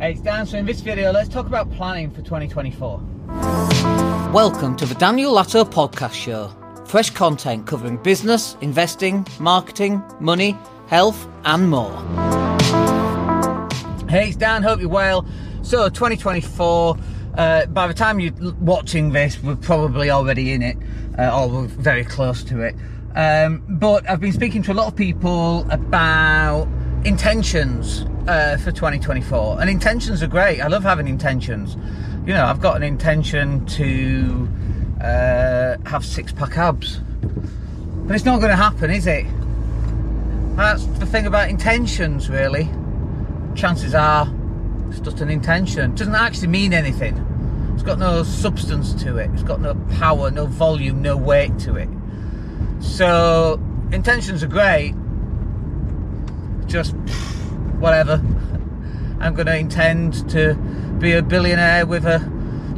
Hey, it's Dan. So in this video, let's talk about planning for 2024. Welcome to the Daniel Latto Podcast Show. Fresh content covering business, investing, marketing, money, health, and more. Hey, it's Dan. Hope you're well. So 2024. Uh, by the time you're watching this, we're probably already in it, uh, or we're very close to it. Um, but I've been speaking to a lot of people about intentions uh, for 2024, and intentions are great. I love having intentions. You know, I've got an intention to uh, have six pack abs, but it's not going to happen, is it? That's the thing about intentions, really. Chances are it's just an intention. It doesn't actually mean anything. It's got no substance to it. It's got no power, no volume, no weight to it. So intentions are great. Just whatever. I'm going to intend to be a billionaire with a,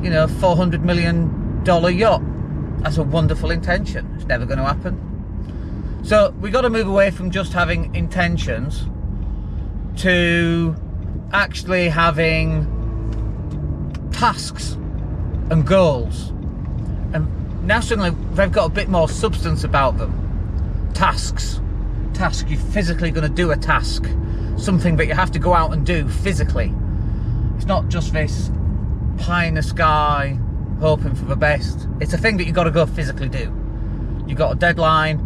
you know, 400 million dollar yacht. That's a wonderful intention. It's never going to happen. So we got to move away from just having intentions to actually having tasks and goals. And now suddenly they've got a bit more substance about them. Tasks. Task, you're physically going to do a task. Something that you have to go out and do physically. It's not just this pie in the sky, hoping for the best. It's a thing that you've got to go physically do. You've got a deadline.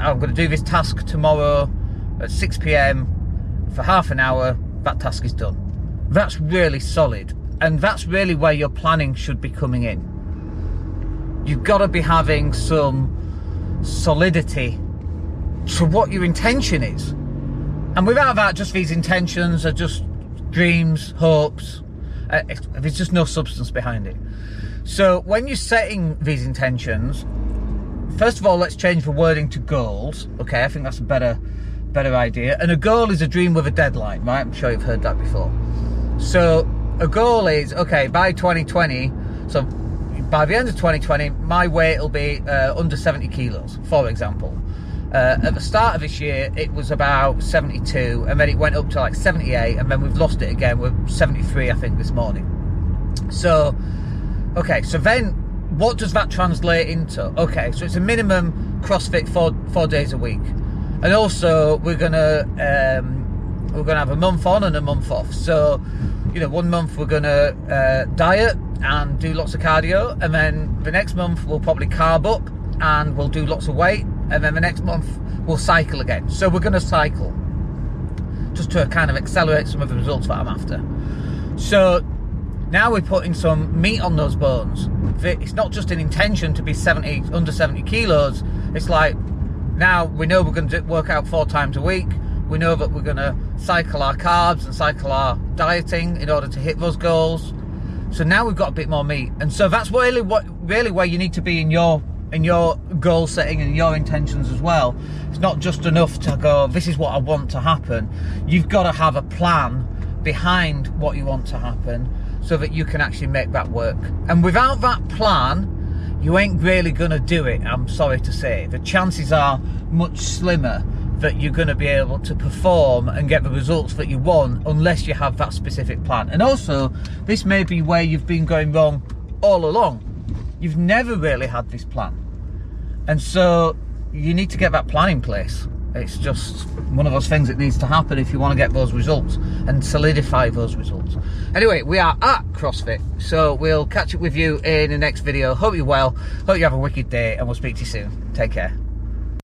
I'm going to do this task tomorrow at 6 pm for half an hour. That task is done. That's really solid. And that's really where your planning should be coming in. You've got to be having some solidity to what your intention is. And without that, just these intentions are just dreams, hopes. Uh, there's just no substance behind it. So when you're setting these intentions, first of all, let's change the wording to goals. Okay, I think that's a better, better idea. And a goal is a dream with a deadline, right? I'm sure you've heard that before. So a goal is okay by 2020. So by the end of 2020, my weight will be uh, under 70 kilos, for example. Uh, at the start of this year, it was about 72, and then it went up to like 78, and then we've lost it again. We're 73, I think, this morning. So, okay, so then what does that translate into? Okay, so it's a minimum CrossFit four four days a week, and also we're gonna um, we're gonna have a month on and a month off. So, you know, one month we're gonna uh, diet and do lots of cardio, and then the next month we'll probably carb up and we'll do lots of weight, and then the next month we'll cycle again. So we're going to cycle just to kind of accelerate some of the results that I'm after. So now we're putting some meat on those bones. It's not just an intention to be 70 under 70 kilos. It's like now we know we're going to work out four times a week. We know that we're going to cycle our carbs and cycle our dieting in order to hit those goals. So now we've got a bit more meat, and so that's really what really where you need to be in your in your goal setting and your intentions as well. It's not just enough to go, this is what I want to happen. You've got to have a plan behind what you want to happen so that you can actually make that work. And without that plan, you ain't really going to do it, I'm sorry to say. The chances are much slimmer that you're going to be able to perform and get the results that you want unless you have that specific plan. And also, this may be where you've been going wrong all along You've never really had this plan. And so you need to get that plan in place. It's just one of those things that needs to happen if you want to get those results and solidify those results. Anyway, we are at CrossFit, so we'll catch up with you in the next video. Hope you're well, hope you have a wicked day, and we'll speak to you soon. Take care.